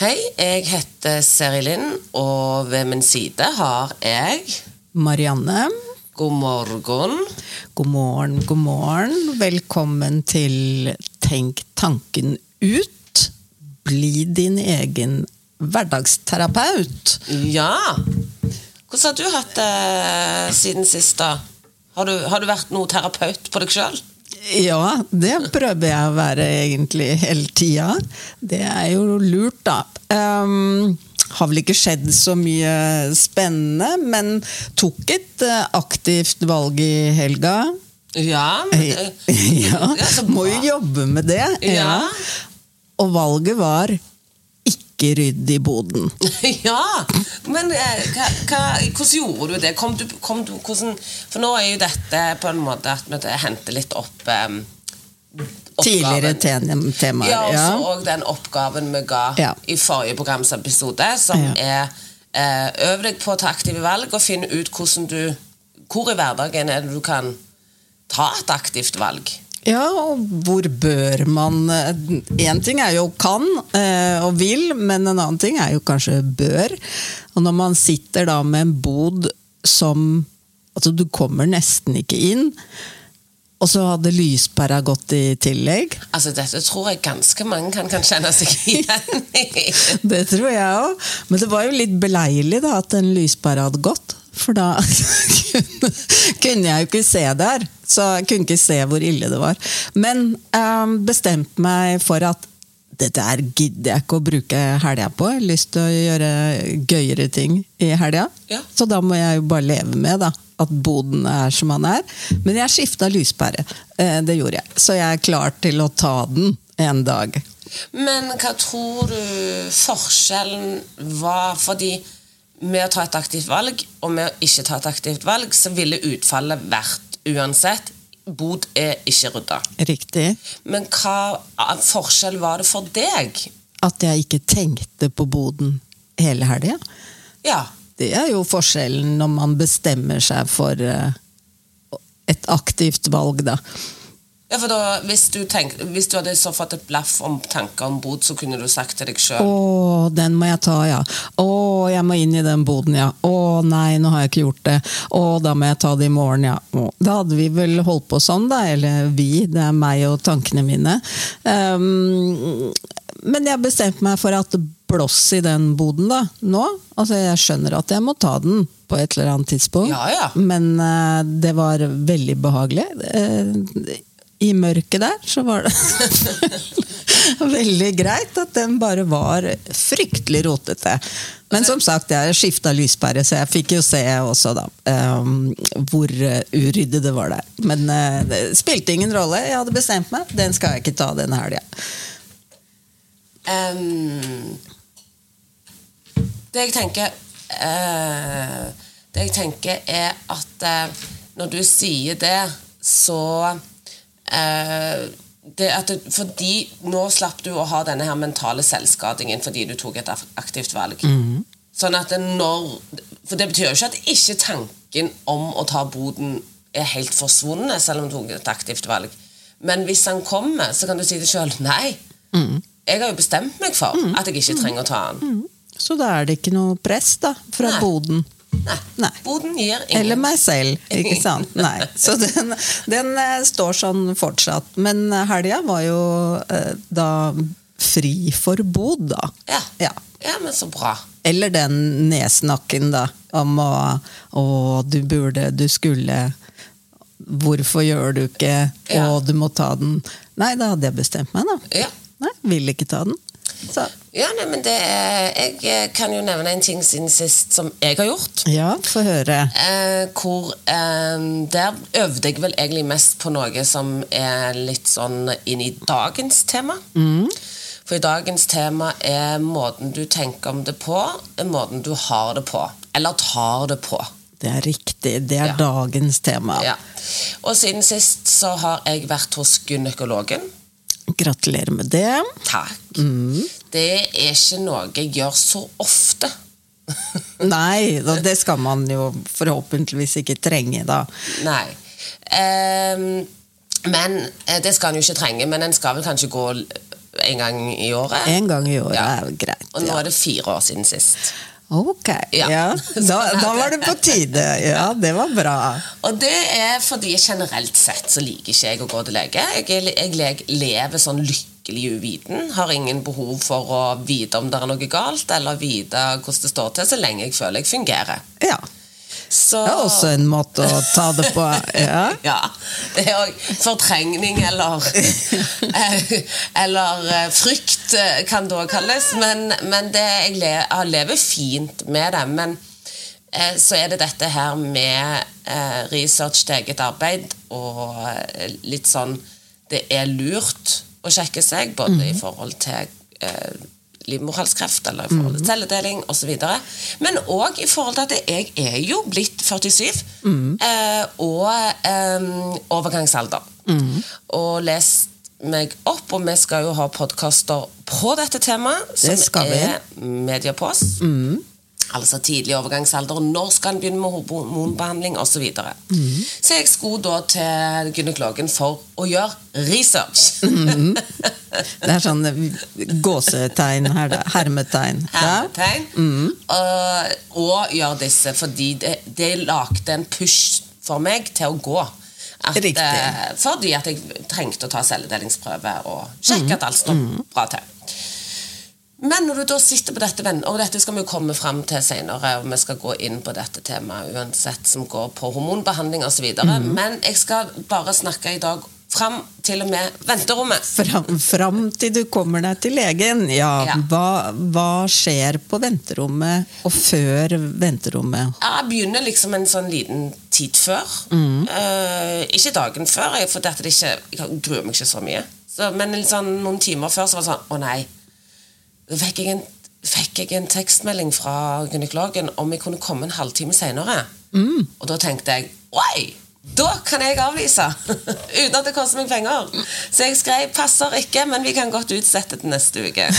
Hei, jeg heter Seri Linn, og ved min side har jeg Marianne, God morgen. god morgen, god morgen. Velkommen til Tenk tanken ut. Bli din egen hverdagsterapeut. Ja. Hvordan har du hatt det siden sist, da? Har du, har du vært noe terapeut på deg sjøl? Ja, det prøver jeg å være egentlig hele tida. Det er jo lurt, da. Um, har vel ikke skjedd så mye spennende, men tok et eh, aktivt valg i helga. Ja. Ja, Ja, må jo jobbe med det. Ja. Og valget var ikke rydd i boden. ja. Men eh, hva, hva, hvordan gjorde du det? Kom du, kom du, hvordan, for nå er jo dette på en måte at vi henter litt opp um, Tidligere temaer. Ja, og Ja, så òg den oppgaven vi ga Ja. i forrige programsepisode, som Ja. er eh, Øv deg på å ta aktive valg og finne ut hvordan du Hvor i hverdagen er det du kan ta et aktivt valg. Ja, og hvor bør man Én ting er jo kan eh, og vil, men en annen ting er jo kanskje bør. Og når man sitter da med en bod som Altså, du kommer nesten ikke inn. Og så hadde lyspæra gått i tillegg. Altså, Dette tror jeg ganske mange kan, kan kjenne seg igjen i. Det tror jeg òg. Men det var jo litt beleilig da, at den lyspæra hadde gått. For da kunne, jeg jo ikke se der. Så jeg kunne ikke se hvor ille det var. Men um, bestemte meg for at det der gidder jeg ikke å bruke helga på. Jeg har lyst til å gjøre gøyere ting i helga. Ja. Så da må jeg jo bare leve med da, at boden er som han er. Men jeg skifta lyspære. Eh, det gjorde jeg. Så jeg er klar til å ta den en dag. Men hva tror du forskjellen var? Fordi med å ta et aktivt valg og med å ikke ta et aktivt valg, så ville utfallet vært uansett bod er ikke rydda. Riktig. Men hva forskjell var det for deg? At jeg ikke tenkte på boden hele helga. Ja. Det er jo forskjellen når man bestemmer seg for eh, et aktivt valg, da. Ja for da, hvis, du tenk, hvis du hadde så fått et blaff om tanker om bod, så kunne du sagt til deg sjøl Å, den må jeg ta, ja. Å, jeg må inn i den boden, ja. Å nei, nå har jeg ikke gjort det. Å, da må jeg ta det i morgen, ja. Å, Da hadde vi vel holdt på sånn, da. Eller vi, det er meg og tankene mine. Um, men jeg bestemte meg for at blås i den boden, da. Nå. Altså, jeg skjønner at jeg må ta den på et eller annet tidspunkt. Ja, ja. Men uh, det var veldig behagelig. Eh, I mørket der så var det veldig greit at den bare var fryktelig rotete. Men som sagt, jeg skifta lyspære, så jeg fikk jo se også da um, hvor uryddig det var der. Men uh, det spilte ingen rolle. Jeg hadde bestemt meg. Den skal jeg ikke ta denne helga. Um, Det jeg tenker uh, Det jeg tenker er at uh, når du sier det, så det at det, Fordi nå slapp du å ha denne her mentale selvskadingen fordi du tok et aktivt valg. Sånn at når For det betyr jo ikke at ikke tanken om å ta boden er helt forsvunnet, selv om du tok et aktivt valg. Men hvis han kommer, så kan du si det sjøl. Nei. Jeg har jo bestemt meg for at jeg ikke trenger å ta den. Så da er det ikke noe press da, fra Nei. boden. Nei. Nei. Boden gir ingen Eller meg selv, ikke sant? Nei. Så den, den eh, står sånn fortsatt. Men helga var jo eh, da fri for bod, da. Ja. Ja. ja, men så bra. Eller den nedsnakken, da. Om å Å, du burde, du skulle Hvorfor gjør du ikke Ja. du må ta den. Nei, da hadde jeg bestemt meg, da. Ja. Nei, Vil ikke ta den. Så Ja, nei, men det er, Jeg kan jo nevne en ting siden sist som jeg har gjort. ja, få høre. Eh, hvor eh, Der øvde jeg vel egentlig mest på noe som er litt sånn inn i dagens tema. For i dagens tema er måten du tenker om det på, måten du har det på. Eller tar det på. Det er riktig. Det er Ja. dagens tema. Ja. Og siden sist så har jeg vært hos gynekologen. Gratulerer med det. Takk. Det er ikke noe jeg gjør så ofte. Nei, det skal man jo forhåpentligvis ikke trenge, da. Nei. Um, men eh, Det skal en jo ikke trenge, men en skal vel kanskje gå en gang i året. En gang i året Ja. er greit. Og nå er det fire år siden sist. Ok, Ja. ja. Da, da var det på tide. Ja, det var bra. Og det er fordi generelt sett så liker ikke jeg å gå til lege. Jeg, jeg lever sånn lykkelig uviten. Har ingen behov for å vite om det er noe galt, eller vite hvordan det står til, så lenge jeg føler jeg fungerer. Ja. Så Det er også en måte å ta det på. Ja. Ja. Det er òg fortrengning eller Eller eh, frykt, eh, kan det òg kalles. Men, men det, jeg, lever, jeg lever fint med det. Men eh, så er det dette her med research til eget arbeid og litt sånn Det er lurt å sjekke seg, både i forhold til livmorhalskreft eller i forhold til celledeling osv. Men òg i forhold til at jeg er jo blitt 47 eh, og eh, overgangsalder. Og lest meg opp, og vi skal jo ha podkaster på dette temaet, Det er Media på er Mediapos. Altså tidlig overgangsalder, når skal en begynne med hormonbehandling osv. Så, videre. så jeg skulle da til gynekologen for å gjøre research. Det er sånn gåsetegn her, da. Hermetegn. Ja. hermetegn. Og, og gjør disse fordi det, det lagde en push for meg til å gå. At, eh, fordi at jeg trengte å ta celledelingsprøve og sjekke at alt står bra til. Men når du da sitter på dette, og dette skal vi jo komme fram til senere, og vi skal gå inn på dette temaet uansett som går på hormonbehandling osv., videre men jeg skal bare snakke i dag fram til og med venterommet. Fram, fram til du kommer deg til legen. Ja, Ja. Hva, hva skjer på venterommet og før venterommet? Jeg begynner liksom en sånn liten tid før. Eh, ikke dagen før, for dette er ikke, jeg gruer meg ikke så mye. Så, men sånn, noen timer før så var det sånn Å nei. Fikk jeg en, fikk jeg en tekstmelding fra gynekologen om jeg kunne komme en halvtime senere. Og da tenkte jeg Oi! Da kan jeg avlyse! Uten at det koster meg penger. Så jeg skrev 'passer ikke, men vi kan godt utsette til neste uke'.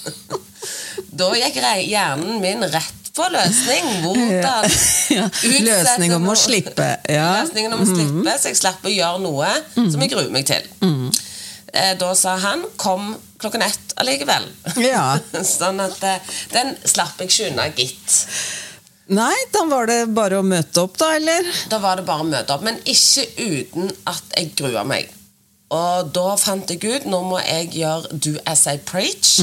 da gikk hjernen min rett på løsning. Hvordan Ja, utsette løsning om å slippe, ja. Løsningen om å slippe, så jeg slapp å gjøre noe som jeg gruer meg til. Eh, Da sa han 'kom klokken ett allikevel'. Ja. sånn at eh, den slapp jeg ikke unna, gitt. Nei, da var det bare å møte opp, da, eller? Da var det bare å møte opp, men ikke uten at jeg grua meg. Og da fant jeg ut nå må jeg gjøre do as I preach.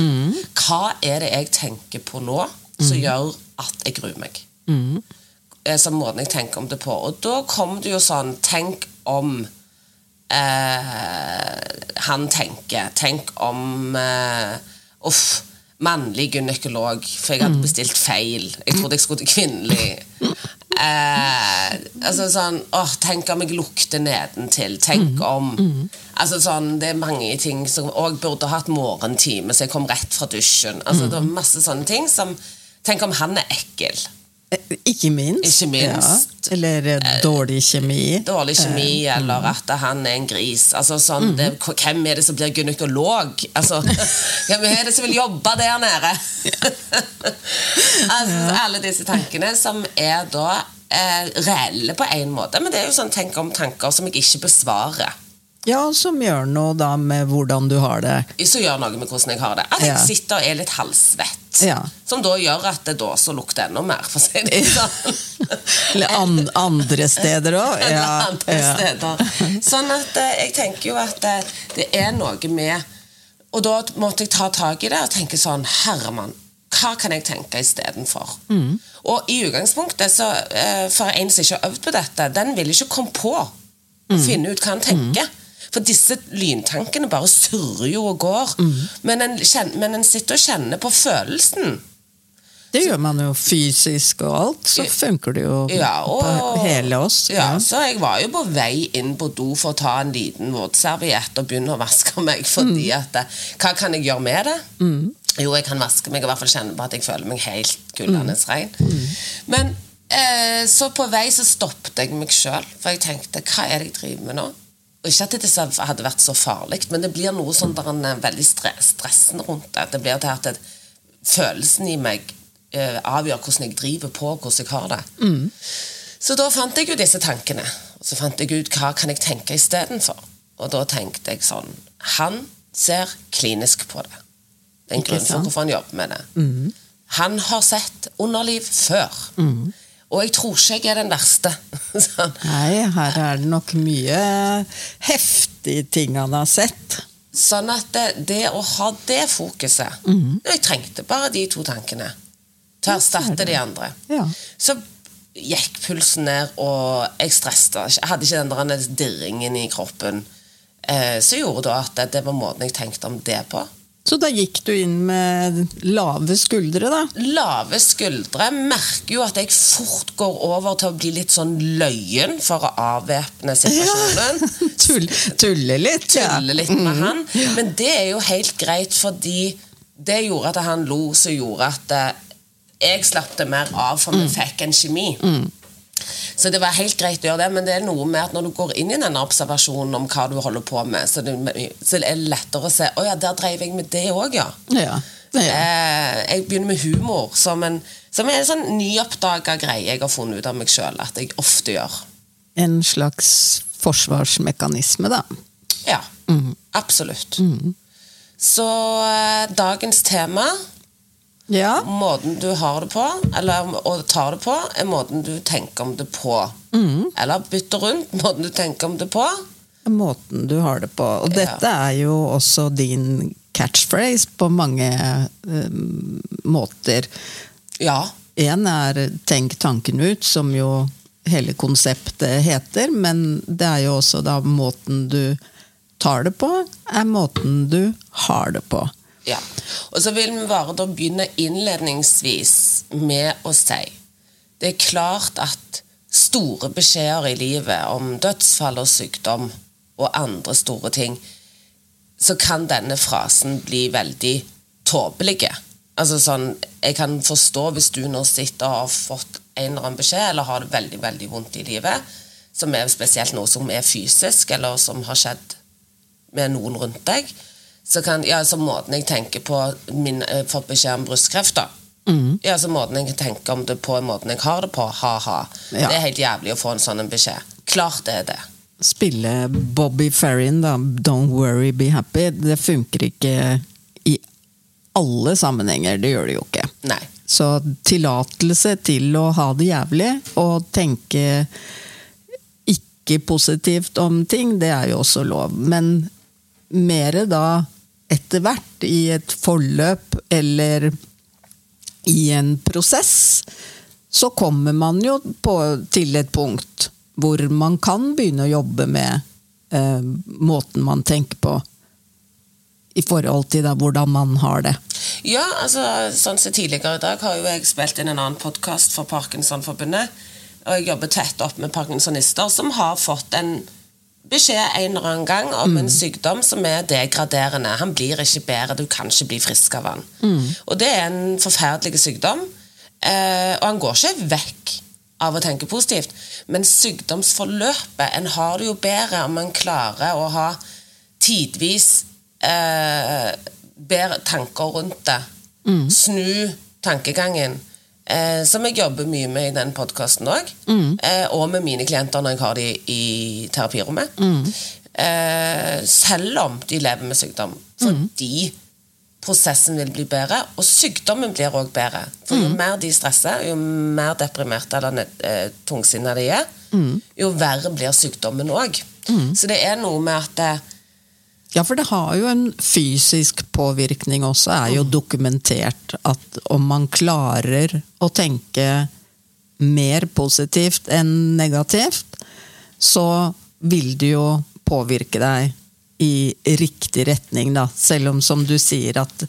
Hva er det jeg tenker på nå som gjør at jeg gruer meg? Mm. Som måten jeg tenker om det på. Og da kom det jo sånn Tenk om eh, han tenker. Tenk om eh, Uff. Mannlig gynekolog, for jeg hadde bestilt feil. Jeg trodde jeg skulle til kvinnelig. Eh, altså sånn åh, Tenk om jeg lukter nedentil. Tenk om Altså sånn, Det er mange ting som Og burde hatt morgentime, så jeg kom rett fra dusjen. Altså Det var masse sånne ting som Tenk om han er ekkel. Eh, Ikke minst. Ikke minst. Ja. Eller eh, dårlig kjemi. Dårlig kjemi, eller at han er en gris. Altså sånn, det, Hvem er det som blir gynekolog? Altså, hvem er det som vil jobbe der nede? altså, Alle disse tankene som er da eh, reelle på en måte. Men det er jo sånn tenk om tanker som jeg ikke besvarer. Ja, som gjør noe da med hvordan du har det. Som gjør noe med hvordan jeg har det. At jeg sitter og er litt halvsvett. Ja. Som da gjør at det da så lukter enda mer, for å si det sånn. Eller an, andre steder òg. Ja. andre steder. Sånn at eh, jeg tenker jo at eh, det er noe med Og da måtte jeg ta tak i det og tenke sånn Herremann, hva kan jeg tenke istedenfor? Mm. Og i utgangspunktet, så, eh, for en som ikke har øvd på dette, den vil ikke komme på å finne ut hva han tenker. For disse lyntankene bare surrer jo og går. Men, en kjenner, men en sitter og kjenner på følelsen. Det gjør man jo fysisk og alt, så funker det jo Ja, og, på hele oss. Ja, så jeg var jo på vei inn på do for å ta en liten våtserviett og begynne å vaske meg. fordi at, eh, Hva kan jeg gjøre med det? Jo, jeg kan vaske meg og i hvert fall kjenne på at jeg føler meg helt gullende rein. Men eh, så på vei så stoppet jeg meg sjøl, for jeg tenkte hva er det jeg driver med nå? Ikke at det hadde vært så farlig, men det blir noe sånn der en, er veldig stressende rundt det. Det blir til at det, følelsen i meg eh, avgjør hvordan jeg driver på, hvordan jeg har det. Så da fant jeg jo disse tankene. Og så fant jeg ut hva kan jeg tenke istedenfor. Og da tenkte jeg sånn Han ser klinisk på det. Det er en grunn for hvorfor han jobber med det. Han har sett underliv før. Og jeg tror ikke jeg er den verste. Sånn. Nei, her er det nok mye heftige ting han har sett. Sånn at det, det å ha det fokuset Jeg trengte bare de to tankene til å erstatte de andre. Ja. Så gikk pulsen ned, og jeg stressa. Jeg hadde ikke den der dirringen i kroppen. Eh, som gjorde da at det, det var måten jeg tenkte om det på. Så da gikk du inn med lave skuldre, da? Lave skuldre. Merker jo at jeg fort går over til å bli litt sånn løyen for å avvæpne situasjonen. Tull, tulle litt, ja. tulle litt med han. Men det er jo helt greit, fordi det gjorde at han lo, som gjorde at eh, jeg slapp det mer av, for vi fikk en kjemi. Så det var helt greit å gjøre det, men det er noe med at når du går inn i denne observasjonen om hva du holder på med, så det, så det er lettere å se Å ja, der dreiv jeg med det òg, ja. Ja. ja. Eh, jeg begynner med humor som en, som en sånn nyoppdaga greie jeg har funnet ut av meg sjøl at jeg ofte gjør. En slags forsvarsmekanisme, da. Ja, absolutt. Så eh, dagens tema Ja. Måten du har det på, eller og tar det på, er måten du tenker om det på. Eller bytter rundt måten du tenker om det på. Måten du har det på. Og Ja. dette er jo også din catchphrase på mange um, måter. Ja. Én er 'tenk tanken ut', som jo hele konseptet heter, men det er jo også da måten du tar det på, er måten du har det på. Ja. Og så vil vi bare da begynne innledningsvis med å si Det er klart at store beskjeder i livet om dødsfall og sykdom og andre store ting, så kan denne frasen bli veldig tåpelig. Altså sånn, jeg kan forstå hvis du nå sitter og har fått en eller annen beskjed, eller har det veldig veldig vondt i livet, som er spesielt noe som er fysisk, eller som har skjedd med noen rundt deg, så kan, ja, så måten jeg tenker på min, eh, fått beskjed om brystkreft, da. Ja, så måten jeg tenker om det på, måten jeg har det på, ha-ha. Ja. Det er helt jævlig å få en sånn beskjed. Klart det er det. Spille Bobby Ferrin, da, 'Don't Worry, Be Happy', det funker ikke i alle sammenhenger. Det gjør det jo ikke. Nei. Så tillatelse til å ha det jævlig og tenke ikke positivt om ting, det er jo også lov. Men mer da etter hvert, i et forløp eller i en prosess, så kommer man jo på, til et punkt hvor man kan begynne å jobbe med eh, måten man tenker på i forhold til da, hvordan man har det. Ja, altså, sånn som tidligere i dag har jo jeg spilt inn en annen podkast for Parkinsonforbundet. Og jeg jobber tett opp med parkinsonister som har fått en beskjed en eller annen gang om en sykdom som er degraderende. Han blir ikke bedre, du kan ikke bli frisk av han. Og det er en forferdelig sykdom. Eh, og han går ikke vekk av å tenke positivt. Men sykdomsforløpet En har det jo bedre om en klarer å ha tidvis eh, bedre tanker rundt det. Snu tankegangen. Eh, som jeg jobber mye med i den podkasten òg. Eh, og med mine klienter når jeg har de i terapirommet. Eh, selv om de lever med sykdom. Fordi prosessen vil bli bedre, og sykdommen blir òg bedre. For jo mer de stresser, jo mer deprimerte eller eh, tungsinna de er, jo verre blir sykdommen òg. Så det er noe med at eh, Ja, for det har jo en fysisk påvirkning også, er jo dokumentert at om man klarer å tenke mer positivt enn negativt, så vil det jo påvirke deg i riktig retning, da. Selv om, som du sier, at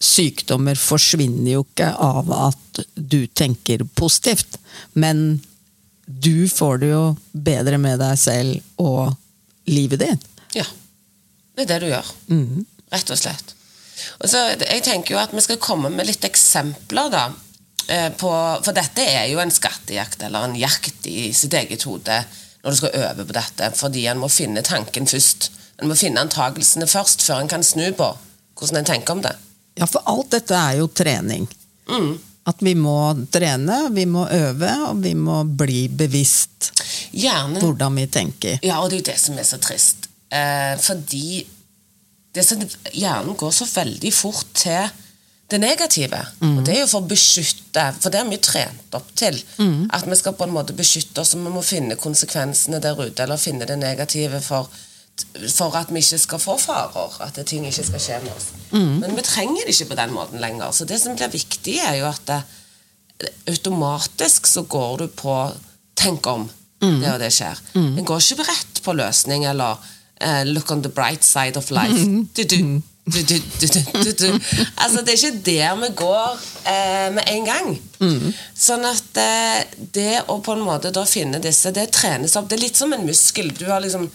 sykdommer forsvinner jo ikke av at du tenker positivt. Men du får det jo bedre med deg selv og livet ditt. Ja. Det er det du gjør. Rett og slett. Og så, jeg tenker jo at vi skal komme med litt eksempler, da. eh, På, for dette er jo en skattejakt, eller en jakt i sitt eget hode, når du skal øve på dette. Fordi en må finne tanken først. En må finne antagelsene først, før en kan snu på hvordan en tenker om det. Ja, for alt dette er jo trening. At vi må trene, vi må øve, og vi må bli bevisst Gjerne hvordan vi tenker. Ja, og det er jo det som er så trist. Eh, fordi det som hjernen går så veldig fort til det negative. Og det er jo for å beskytte, for det har vi trent opp til. At vi skal på en måte beskytte oss, og vi må finne konsekvensene der ute, eller finne det negative for, for at vi ikke skal få farer. At ting ikke skal skje med oss. Men vi trenger det ikke på den måten lenger. Så det som blir viktig, er jo at det, automatisk så går du på tenk om det og det skjer. En går ikke rett på løsning eller eh, look on the bright side of life. Du, du, du, du. Altså, det er ikke der vi går uh, med en gang. Sånn at uh, det å på en måte da finne disse, det trenes opp. Det er litt som en muskel. Du har liksom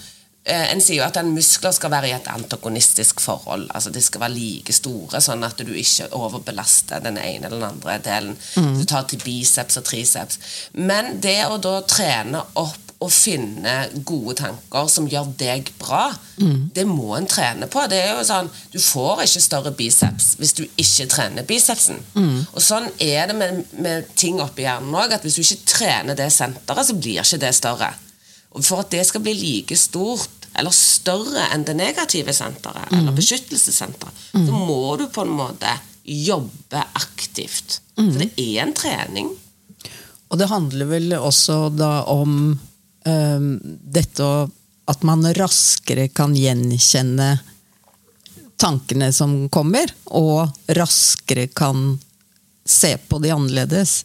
En sier jo at en muskler skal være i et antagonistisk forhold. altså De skal være like store, sånn at du ikke overbelaster den ene eller den andre delen. Du tar til biceps og triceps. Men det å da trene opp og finne gode tanker som gjør deg bra, det må en trene på. Det er jo sånn, Du får ikke større biceps hvis du ikke trener bicepsen. Og sånn er det med, med ting oppi hjernen òg, hvis du ikke trener det senteret, så blir ikke det større. Og For at det skal bli like stort eller større enn det negative senteret, eller beskyttelsessenteret, så må du på en måte jobbe aktivt. For det er en trening. Og det handler vel også da om dette å At man raskere kan gjenkjenne tankene som kommer, og raskere kan se på de annerledes.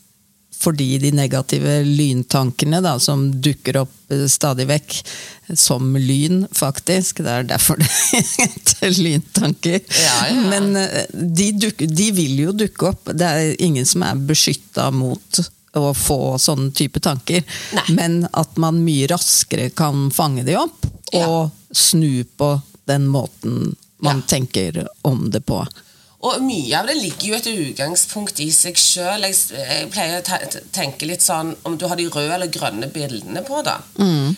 Fordi de negative lyntankene da, som dukker opp eh, stadig vekk, som lyn, faktisk. Det er derfor det heter lyntanker. Ja, ja. Men eh, de, duk, de vil jo dukke opp. Det er ingen som er beskytta mot å få sånne type tanker. Nei. Men at man mye raskere kan fange de opp, Ja. og snu på den måten man Ja. tenker om det på. Og mye av det ligger jo et utgangspunkt i seg sjøl. Jeg, jeg pleier å tenke litt sånn om du har de røde eller grønne bildene på, da.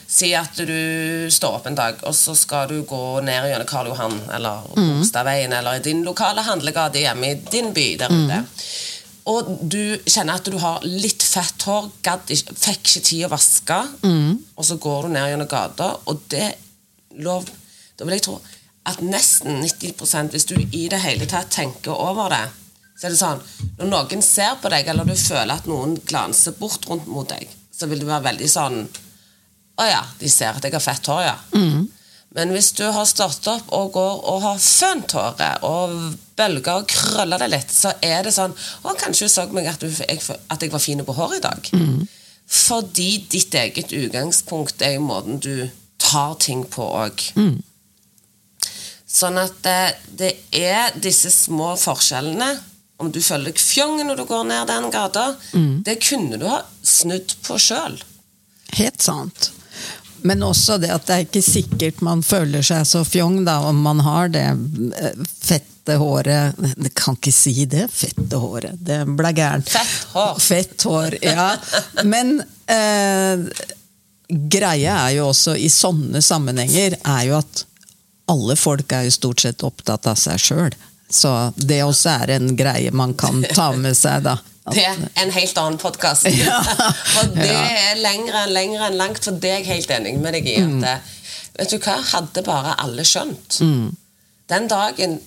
Si at du står opp en dag, og så skal du gå ned gjennom Karl Johan eller Bogstadveien eller i din lokale handlegate hjemme i din by der ute. Og du kjenner at du har litt fett hår, ikke, fikk ikke tid å vaske, og så går du ned gjennom gata, og det lov. Da vil jeg tro at nesten 90% hvis du i det hele tatt tenker over det, så er det sånn Når noen ser på deg, eller du føler at noen glanser bort rundt mot deg, så vil du være veldig sånn Å ja, de ser at jeg har fett hår, ja. Men hvis du har stått opp og går og har fønt håret og bølger og krøller det litt, så er det sånn Å, kanskje du så meg at, du, jeg, at jeg var fin på håret i dag. Fordi ditt eget utgangspunkt er jo måten du tar ting på òg. Sånn at det, det er disse små forskjellene. Om du føler deg fjong når du går ned den gata, det kunne du ha snudd på sjøl. Helt sant. Men også det at det er ikke sikkert man føler seg så fjong da, om man har det eh, fette håret Jeg kan ikke si det, fette håret. Det ble gærent. Fett hår. Fett hår, ja. Men eh, greia er jo også i sånne sammenhenger er jo at alle folk er jo stort sett opptatt av seg sjøl. Så det også er en greie man kan ta med seg, da. Er en helt annen podkast. Ja. For det er lengre enn lengre enn langt, for det er jeg helt enig med deg i. Mm. at eh, Vet du hva, hadde bare alle skjønt. Mm. Den dagen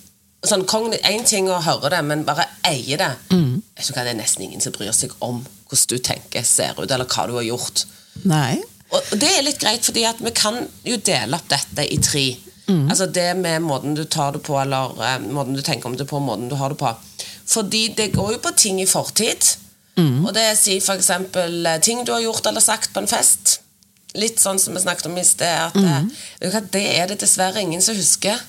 sånn, Én ting å høre det, men bare eie det. Mm. Vet du hva, Det er nesten ingen som bryr seg om hvordan du tenker, ser ut, eller hva du har gjort. Nei. Og det er litt greit, fordi vi kan jo dele opp dette i tre. Altså det med måten du tar det på, eller eh, måten du tenker om det på, måten du har det på. Fordi det går jo på ting i fortid. Og det sier eksempel eh, ting du har gjort eller sagt på en fest. Litt sånn som vi snakket om i sted, at mm. vet det er det dessverre ingen som husker.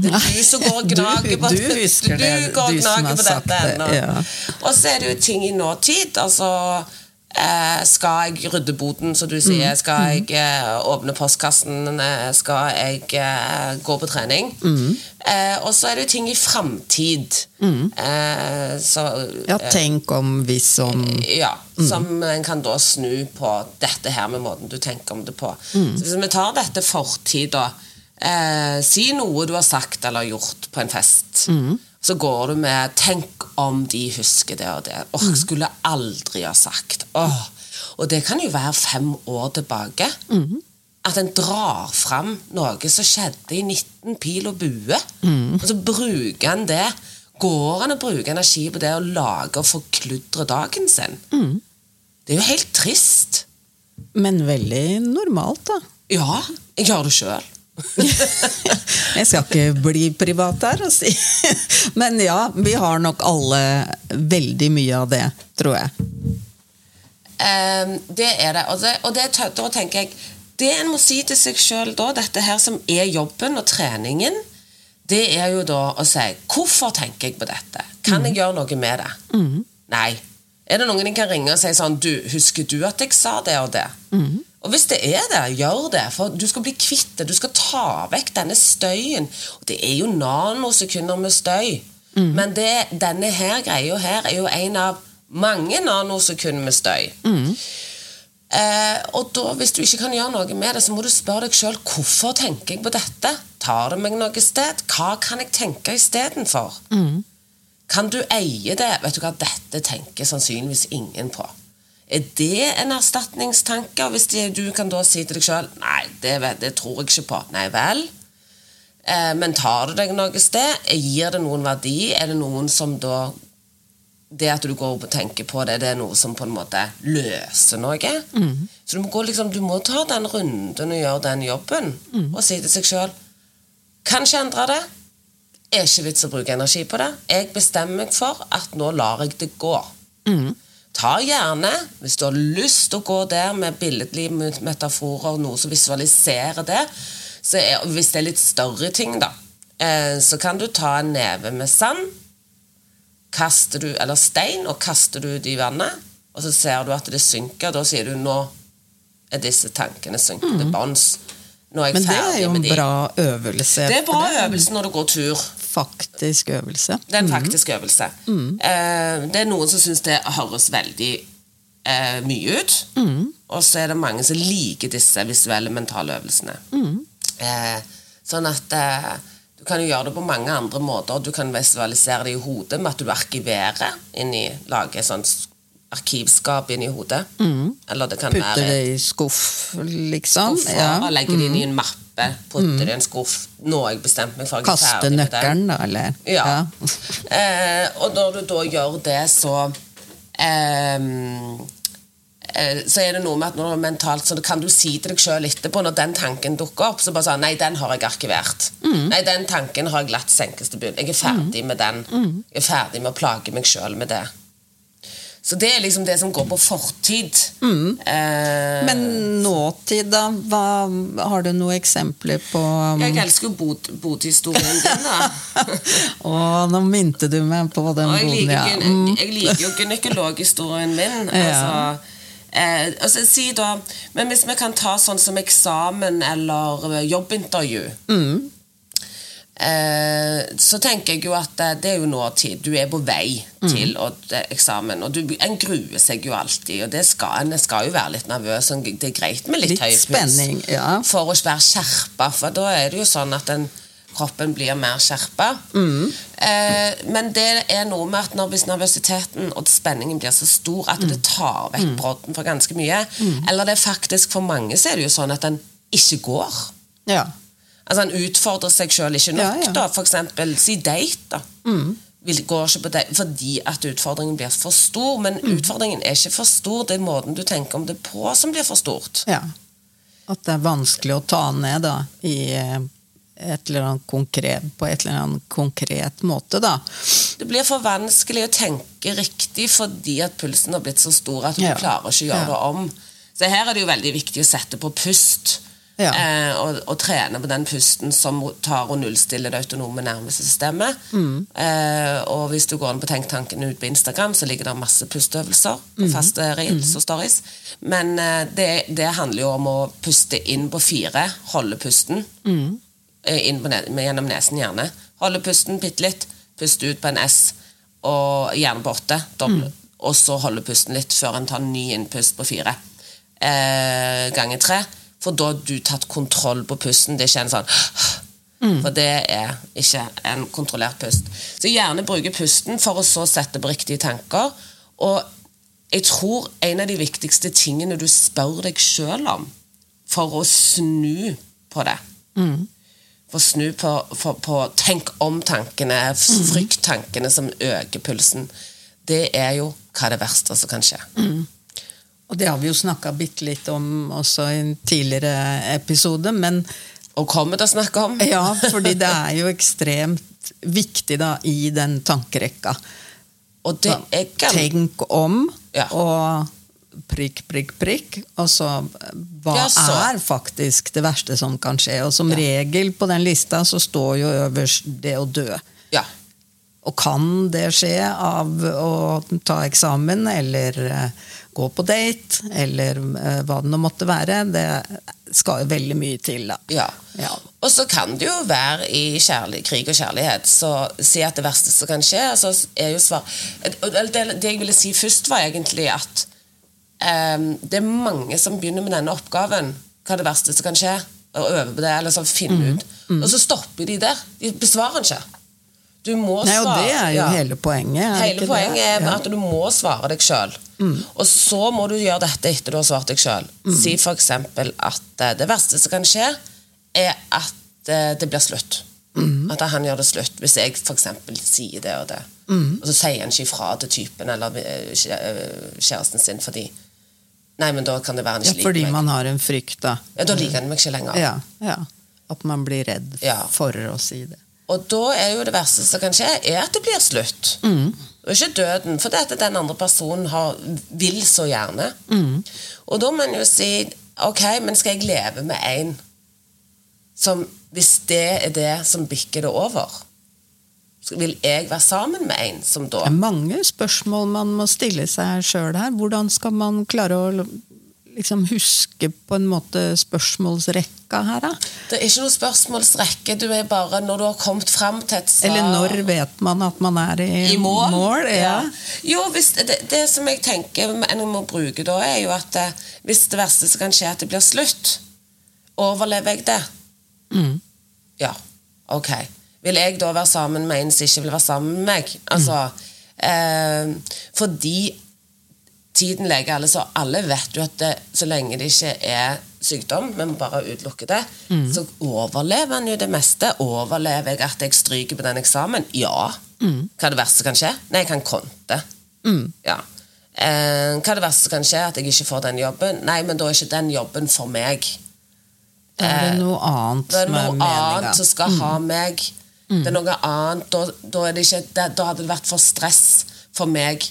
Det er du som går og gnager på du husker det, Du går og du gnager på dette det, ennå. ja. Og så er det jo ting i nåtid. Altså eh, Skal jeg rydde boden, som du Mm. sier? Skal jeg eh, åpne postkassen? Eh, skal jeg eh, gå på trening? Mm. Eh, og så er det jo ting i framtid. Eh, Ja, eh, tenk om, hvis om ja, som en kan da snu på dette her med måten du tenker om det på. Mm. Så hvis vi tar dette fortid, da. Eh, si noe du har sagt eller gjort på en fest. Mm. Så går du med 'tenk om de husker det og det'. Åh, Mm. skulle aldri ha sagt. Åh. Og det kan jo være fem år tilbake. Mm. at en drar fram noe som skjedde i 19 pil og bue, og så bruker en det. Går han og bruker energi på det å lage og forkludre dagen sin? Det er jo helt trist. Men veldig normalt, da. Ja, jeg gjør det sjøl. Jeg skal ikke bli privat her og si Men ja, vi har nok alle veldig mye av det, tror jeg. Um, det er det. Og, det, og det, da tenker jeg Det en må si til seg sjøl da, dette her som er jobben og treningen, det er jo da å si Hvorfor tenker jeg på dette? Kan jeg gjøre noe med det? Nei. Er det noen jeg kan ringe og si sånn du, Husker du at jeg sa det og det? Og hvis det er det, gjør det. For du skal bli kvitt det. Du skal ta vekk denne støyen. Og det er jo nanosekunder med støy. Men det, denne her greia her er jo en av mange nanosekunder med støy. Eh, og da, hvis du ikke kan gjøre noe med det, så må du spørre deg sjøl hvorfor tenker jeg på dette. Tar det meg noe sted? Hva kan jeg tenke istedenfor? Kan du eie det? Vet du hva, Dette tenker sannsynligvis ingen på. Er det en erstatningstanke? Hvis de, du kan da si til deg sjøl Nei, det, det tror jeg ikke på. Nei vel. Eh, men tar du deg noe sted? Gir det noen verdi? Er det noen som da det at du går og tenker på det, det er noe som på en måte løser noe. Så du må, gå liksom, du må ta den runden og gjøre den jobben, og si til seg sjøl Kanskje endre det. Er ikke vits å bruke energi på det. Jeg bestemmer meg for at nå lar jeg det gå. Ta gjerne, hvis du har lyst til å gå der med billedlige metaforer, noe som visualiserer det, så er, hvis det er litt større ting, da, eh, så kan du ta en neve med sand kaster du, eller stein og kaster du ut i vannet, og så ser du at det synker. Da sier du 'nå er disse tankene synkende til er jeg Men det er jo en bra øvelse. Det er bra øvelse når du går tur. Faktisk øvelse. Det er en faktisk øvelse. Eh, det er noen som syns det høres veldig eh, mye ut. Og så er det mange som liker disse visuelle mentale øvelsene. Eh, sånn at du kan jo gjøre det på mange andre måter. Du kan visualisere det i hodet med at du arkiverer inni, lager sånn arkivskap inni hodet. Eller det kan Putte være det i skuff, liksom. skuffer, Ja. og legge det inn i en mappe, putte det i en skuff. Nå har jeg bestemt meg for at jeg er Kaste ferdig med det. nøkkelen, da, eller? Ja. eh, og når du da gjør det, så ehm, eh, så er det noe med at når du er mentalt Så kan du si til deg sjøl etterpå, når den tanken dukker opp, så bare sånn Nei, den har jeg arkivert. Nei, den tanken har jeg latt senkes til bunn. Jeg er ferdig med den. Jeg er ferdig med å plage meg sjøl med det. Så det er liksom det som går på fortid. Eh, Men nåtid, da? Hva, har du noen eksempler på um, jeg elsker jo bot, bothistorien din, da. Å, nå minte du meg på den boden, liker, ja. Mm. jeg liker jo gynekologhistorien min. Ja. Altså, eh, altså, si da, men hvis vi kan ta sånn som eksamen eller jobbintervju Mm. Eh, Så tenker jeg jo at eh, det er jo nåtid. Du er på vei Mm. til eh, eksamen. Og du, en gruer seg jo alltid, og det skal, en skal jo være litt nervøs. Det er greit med litt, Litt høy puls ja. for å være skjerpa, for da er det jo sånn at den, kroppen blir mer skjerpa. Mm. Eh, men det er noe med at når, hvis nervøsiteten og spenningen blir så stor at Mm. det tar vekk brodden for ganske mye, eller det er faktisk for mange så er det jo sånn at den ikke går. ja. Altså Han utfordrer seg sjøl ikke nok. Ja, ja. da, For eksempel si date. da Vil, går ikke på date, Fordi at utfordringen blir for stor. Men utfordringen er ikke for stor, det er måten du tenker om det på, som blir for stort. ja. At det er vanskelig å ta ned da, i eh, et eller annet konkret, på et eller annet konkret måte, da. Det blir for vanskelig å tenke riktig fordi at pulsen har blitt så stor at du Ja. klarer ikke å gjøre det om. Så her er det jo veldig viktig å sette på pust. Ja. Eh, og, og trene på den pusten som tar og nullstiller det autonome nervesystemet. Mm. Eh, og hvis du går inn på Tenk tanken ut på Instagram, så ligger det masse pusteøvelser. på Mm. faste reels og stories. Men eh, det, det handler jo om å puste inn på fire, holde pusten. Mm. eh, inn på ne gjennom nesen gjerne. Holde pusten bitte litt, puste ut på en S, og gjerne på åtte. Mm. Og så holde pusten litt før en tar ny innpust på fire. Eh, ganger tre. For da har du tatt kontroll på pusten. Det er ikke en sånn Mm. For det er ikke en kontrollert pust. Så gjerne bruke pusten for å så sette på riktige tanker. Og jeg tror en av de viktigste tingene du spør deg sjøl om for å snu på det. For å snu på, for, på tenk om-tankene, frykttankene som øker pulsen. Det er jo hva er det verste som kan skje. Og det har vi jo snakka bitte litt om også i en tidligere episode, men Og kommer til å snakke om. ja, fordi det er jo ekstremt viktig da i den tankerekka. Og det er gan- Tenk om, Ja. og prikk, prikk, prikk. Og så hva Ja, så. er faktisk det verste som kan skje? Og som Ja. regel på den lista så står jo øverst det å dø. Ja. Og kan det skje av å ta eksamen, eller eh, gå på date, eller eh, hva det nå måtte være? Det skal jo veldig mye til, da. Ja. Ja. Og så kan det jo være i kjærlig, krig og kjærlighet. Så si at det verste som kan skje, så er jo svar det, det jeg ville si først, var egentlig at um, det er mange som begynner med denne oppgaven. Hva er det verste som kan skje? Og øve på det, eller sånn finne ut. Og så stopper de der. De besvarer ikke. Du må Nei, og svare. det er jo ja. hele poenget. Hele poenget er Ja. at du må svare deg sjøl. Og så må du gjøre dette etter du har svart deg sjøl. Si f.eks. at eh, det verste som kan skje, er at eh, det blir slutt. At han gjør det slutt. Hvis jeg f.eks. sier det og det. Og så sier han ikke ifra til typen eller eh, kjæ- kjæresten sin fordi Nei, men da kan det være han Ja, ikke liker fordi meg. man har en frykt, da. Ja, Da liker han meg ikke lenger. Ja, ja. At man blir redd Ja. for å si det. Og da er jo det verste som kan skje, er at det blir slutt. Og ikke døden, for det at den andre personen har, vil så gjerne. Og da må en jo si Ok, men skal jeg leve med en som Hvis det er det som bikker det over, vil jeg være sammen med en som da Det er mange spørsmål man må stille seg sjøl her. Hvordan skal man klare å liksom huske på en måte spørsmålsrekka her, da? Det er ikke noe spørsmålsrekke. Du er bare Når du har kommet fram til et svar Eller når vet man at man er i, I mål? ja. Jo, hvis det, det som jeg tenker en må bruke da, er jo at eh, hvis det verste som kan skje, er at det blir slutt, overlever jeg det? Mm. Ja, ok. Vil jeg da være sammen med en som ikke vil være sammen med meg? Altså, eh, fordi tiden leger alle, så alle vet jo at det, så lenge det ikke er sykdom, men bare utelukker det, så overlever en jo det meste. Overlever jeg at jeg stryker på den eksamen? Ja. Hva er det verste som kan skje? Nei, jeg kan konte. Ja. Eh, hva er det verste som kan skje? At jeg ikke får den jobben? Nei, men da er ikke den jobben for meg. Da er det noe annet Det som er noe meninga. annet som skal ha meg. Det er noe annet. Da, da, er det ikke, da hadde det vært for stress for meg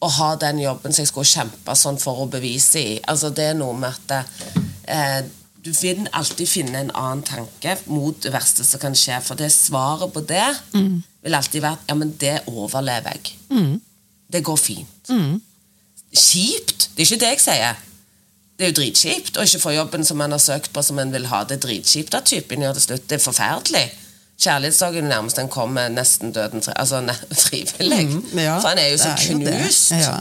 å ha den jobben som jeg skulle kjempe sånn for å bevise i. Altså, det er noe med at eh, du vil alltid finne en annen tanke mot det verste som kan skje. For det svaret på det vil alltid være ja, men det overlever jeg. Det går fint. Kjipt! Det er ikke det jeg sier. Det er jo dritkjipt å ikke få jobben som man har søkt på som man vil ha. Det er dritkjipt at typen gjør det slutt. Det er forferdelig. Kjærlighetssorg er nærmest den kommer nesten døden altså, ne, frivillig. Mm, ja, For han er jo så jo det. knust. Ja.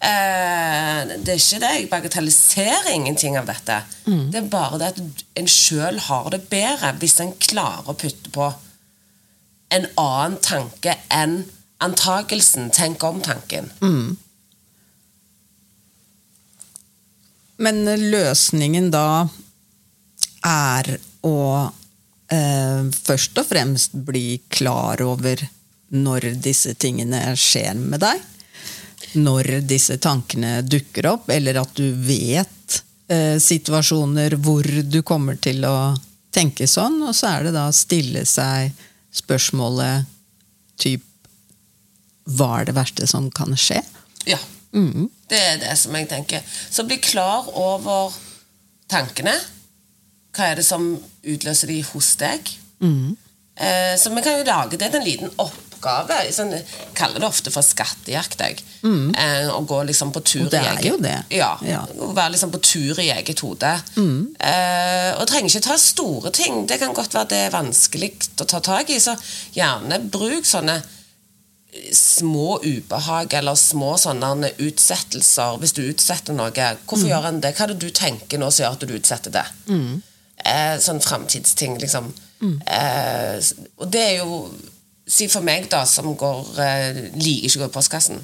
Eh, det er ikke det. Jeg bagatelliserer ingenting av dette. Mm. Det er bare det at en sjøl har det bedre hvis en klarer å putte på en annen tanke enn antakelsen. Tenk om-tanken. Mm. Men løsningen da er å først og fremst bli klar over når disse tingene skjer med deg. Når disse tankene dukker opp, eller at du vet eh, situasjoner hvor du kommer til å tenke sånn, og så er det da å stille seg spørsmålet typ Hva er det verste som kan skje? Ja. Det er det som jeg tenker. Så bli klar over tankene. Hva er det som utløser de hos deg? Eh, så vi kan jo lage det til en liten oppgave. Sånn, jeg kaller det ofte for skattejakt. Jeg. Eh, å gå liksom på tur Og det i er jo det. Ja, Ja. Være liksom på tur i eget hode. Eh, og trenger ikke ta store ting. Det kan godt være det er vanskelig å ta tak i. Så gjerne bruk sånne små ubehag eller små sånne utsettelser hvis du utsetter noe. Hvorfor gjør en det? Hva er det du tenker nå som gjør at du utsetter det? Eh, sånn framtidsting, liksom. Eh, og det er jo Si for meg, da, som går, eh, liker ikke å gå i postkassen.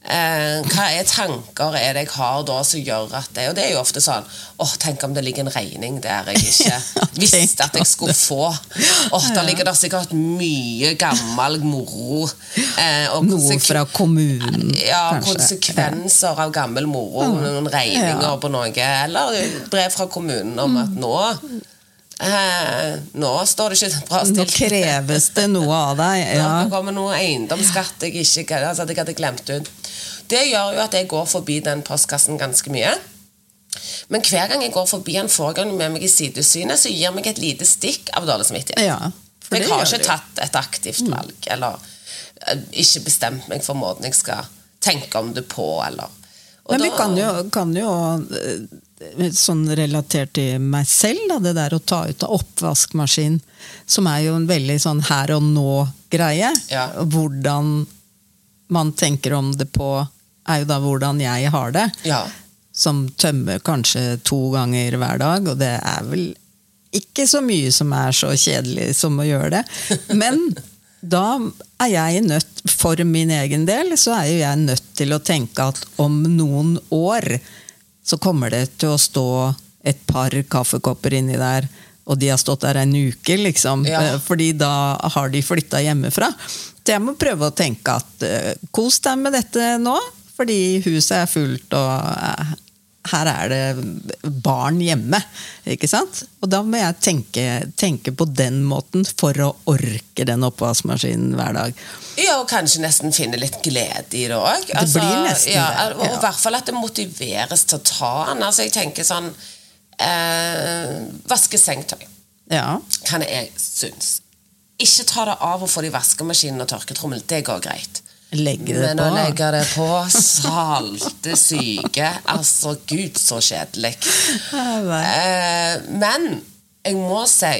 Eh, hva er tanker er det jeg har da som gjør at det Og det er jo ofte sånn åh, tenk om det ligger en regning der jeg ikke visste at jeg skulle få. Åh, Der ligger det sikkert mye gammel moro. Eh, og Noe fra kommunen, Ja, kanskje. konsekvenser av gammel moro. Noen regninger på noe. Eller brev fra kommunen om at nå eh, Nå står det ikke bra Nå kreves det noe av deg. Ja. Det kommer noe eiendomsskatt jeg ikke altså jeg hadde glemt ut. Det gjør jo at jeg går forbi den postkassen ganske mye. Men hver gang jeg går forbi den forrige med meg i sidesynet, så gir meg et lite stikk av dårlig samvittighet. Ja, for jeg har ikke tatt et aktivt valg, eller eh, ikke bestemt meg for måten jeg skal tenke om det på, eller og Men vi kan jo, kan jo eh, sånn relatert til meg selv, da, det der å ta ut av oppvaskmaskin, som er jo en veldig sånn her og nå-greie. Ja. Hvordan man tenker om det på, er jo da hvordan jeg har det. Ja. Som tømmer kanskje to ganger hver dag, og det er vel ikke så mye som er så kjedelig som å gjøre det. Men da er jeg nødt, for min egen del, så er jo jeg nødt til å tenke at om noen år så kommer det til å stå et par kaffekopper inni der, og de har stått der en uke, liksom. Ja. Eh, Fordi da har de flytta hjemmefra. Så jeg må prøve å tenke at eh, kos deg med dette nå, fordi huset er fullt, og eh, her er det barn hjemme. Ikke sant? Og da må jeg tenke, tenke på den måten for å orke den oppvaskmaskinen hver dag. Ja, og kanskje nesten finne litt glede i det òg. Nesten ja, Og i ja. hvert fall at det motiveres til å ta den. Altså, jeg tenker sånn eh, Vaske sengetøy Ja. kan jeg synes. Ikke ta det av og få det i vaskemaskinen og tørketrommel. Det går greit. Legge det Men på. å legge det på salte syke Altså, gud, så kjedelig. Eh, men jeg må si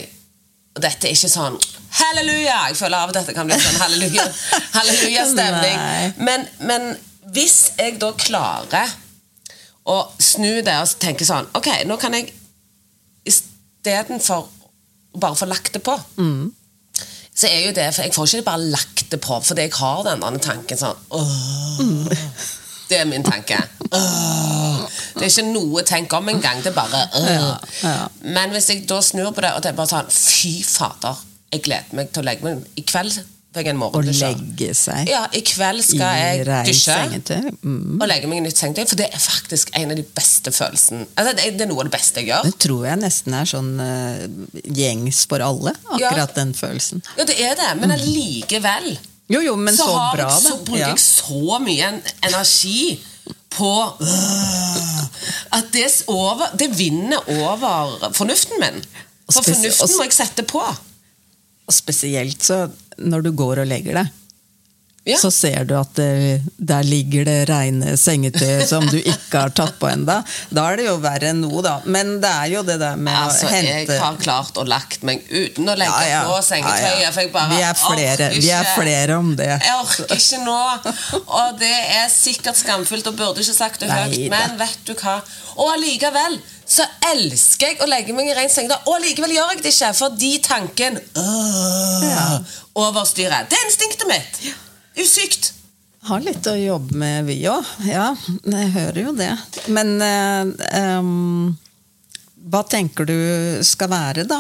Og dette er ikke sånn halleluja! Jeg føler av og til at det kan bli sånn halleluja halleluja-stemning. Nei. Men, men hvis jeg da klarer å snu det og tenke sånn Ok, nå kan jeg istedenfor bare få lagt det på så er jo det, for Jeg får ikke bare lagt det på, fordi jeg har den andre tanken sånn åh, Det er min tanke. Åh. Det er ikke noe tenk om engang. Det er bare åh. Men hvis jeg da snur på det, og det er bare sånn Fy fader, jeg gleder meg til å legge meg I kveld jeg en morgendusj. legge seg Ja, I kveld skal jeg dusje. Mm. og legge meg i nytt sengetøy, for det er faktisk en av de beste følelsene. Altså, det, er, noe av det beste jeg gjør. Det tror jeg nesten er sånn uh, gjengs for alle, akkurat den følelsen. Ja, det er det, men allikevel Jo, jo, men så, så, bra, jeg, så bruker Ja. jeg så mye energi på øh, at det, over, det vinner over fornuften min. For fornuften må jeg sette på. Og spesielt så når du går og legger deg, Ja. så ser du at det, der ligger det reine sengetøy som du ikke har tatt på enda. Da er det jo verre enn noe, da. Men det er jo det der med Altså, å hente Jeg har klart å lagt meg uten å legge Ja, ja. på sengetøyet. Ja, jeg bare Vi er flere, vi er flere om det. Jeg orker ikke nå. Og det er sikkert skamfullt og burde ikke sagt det høyt, men vet du hva? Og allikevel så elsker jeg å legge meg i ren seng. og likevel gjør jeg det ikke, fordi tanken øh, Ja. overstyrer. Det er instinktet mitt. Usykt. Har litt å jobbe med, vi òg. Ja, jeg hører jo det. Men eh, em, hva tenker du skal være da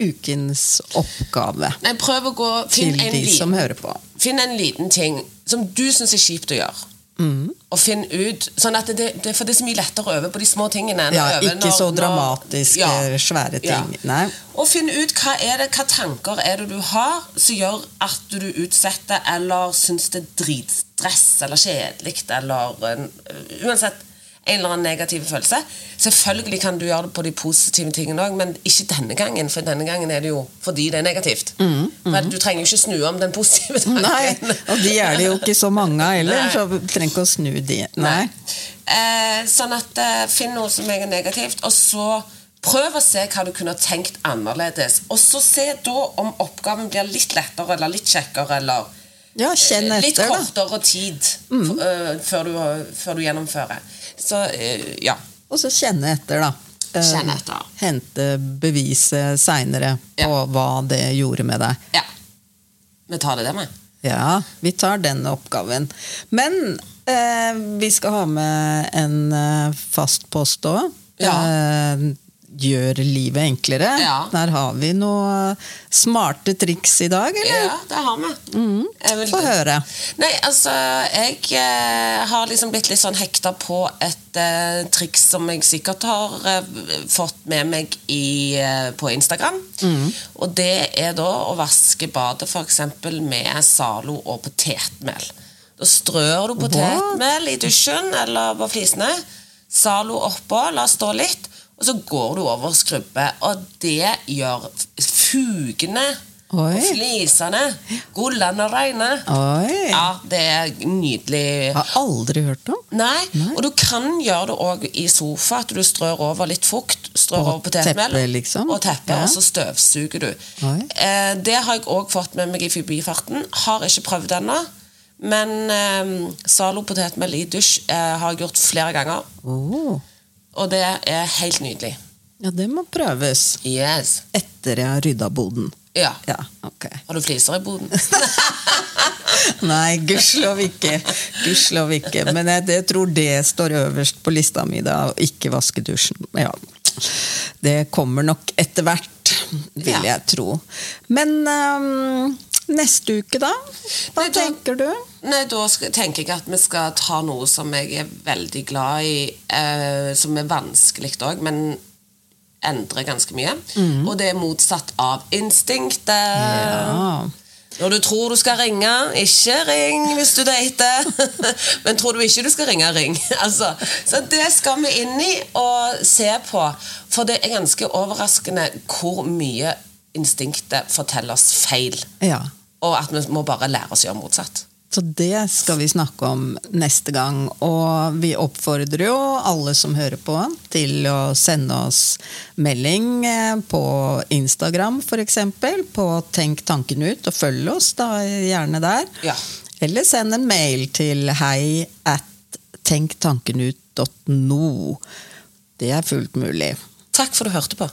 ukens oppgave Nei, prøv å gå til de en, som liten, hører på? finn en liten ting som du syns er kjipt å gjøre. Mm. Og finn ut sånn at det, det, For det er så mye lettere å øve på de små tingene. Ja, øve ikke når- så når- dramatiske, Ja. svære Ja. ting. Nei. Og finne ut hva er det, hva tanker er det du har som gjør at du utsetter eller syns det er dritstress eller kjedelig eller uh, uansett en eller annen negativ følelse. Selvfølgelig kan du gjøre det på de positive tingene òg, men ikke denne gangen. For denne gangen er det jo fordi det er negativt. For Du trenger jo ikke snu om den positive tanken. Mm, Nei, og de er det jo ikke så mange av heller, så vi trenger ikke å snu de. Nei. Eh, sånn at eh, Finn noe som er negativt, og så prøv å se hva du kunne tenkt annerledes. Og så se da om oppgaven blir litt lettere eller litt kjekkere eller Ja, kjenn etter, litt etter. Mm. kortere tid mm. eh, før, du, før du gjennomfører. Så eh, ja. Og så kjenne etter, da. Eh, Kjenne etter. Hente beviset seinere på hva det gjorde med deg. ja. Vi tar det der med. Ja, vi tar den oppgaven. Men eh, vi skal ha med en eh, fast post òg. Ja. Eh, gjør livet enklere. Ja. Der har vi noen smarte triks i dag, eller? Ja, det har vi. Mm. vil- Få høre. Nei, altså, jeg eh, har liksom blitt litt sånn hekta på et eh, triks som jeg sikkert har eh, fått med meg i, eh, på Instagram. Og det er da å vaske badet f.eks. med Zalo og potetmel. Da strør du potetmel i dusjen eller på flisene. Zalo oppå, la stå litt, og så går du over og skrubber. Og det gjør fugene Oi. og flisene gullende reine. Oi! Ja, det er nydelig. Har aldri hørt om. Nei, og du kan gjøre det òg i sofa, at du strør over litt fukt. Strør Og over potetmel. liksom? Og teppe, Ja. og så støvsuger du. Eh, det har jeg òg fått med meg i forbifarten. Har ikke prøvd ennå. Men eh, Zalo potetmel i dusj eh, har jeg gjort flere ganger. Oh. Og det er helt nydelig. Ja, det må prøves. Yes. Etter jeg har rydda boden. Ja. Ja, ok. Har du fliser i boden? Nei, gudskjelov ikke. Gudskjelov ikke. Men jeg, jeg tror det står øverst på lista mi, da. Å ikke vaske dusjen. Ja. Det kommer nok etter hvert, vil Ja. jeg tro. Men ehm, neste uke, da? Hva Nei, tenker du? Nei, Da tenker jeg at vi skal ta noe som jeg er veldig glad i, eh, som er vanskelig òg, men endrer ganske mye. Og det er motsatt av instinktet. Ja. Når du tror du skal ringe, ikke ring hvis du dater. Men tror du ikke du skal ringe, ring. Altså, så det skal vi inn i og se på. For det er ganske overraskende hvor mye instinktet forteller oss feil. ja. Og at vi må bare lære oss å gjøre motsatt. Så det skal vi snakke om neste gang. Og vi oppfordrer jo alle som hører på, til å sende oss melding eh, på Instagram f.eks. På Tenk tanken ut, og følg oss da gjerne der. Ja. Eller send en mail til hei at tenktankenut.no. Det er fullt mulig. Takk for at du hørte på.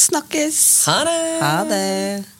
Snakkes! Ha det! Ha det!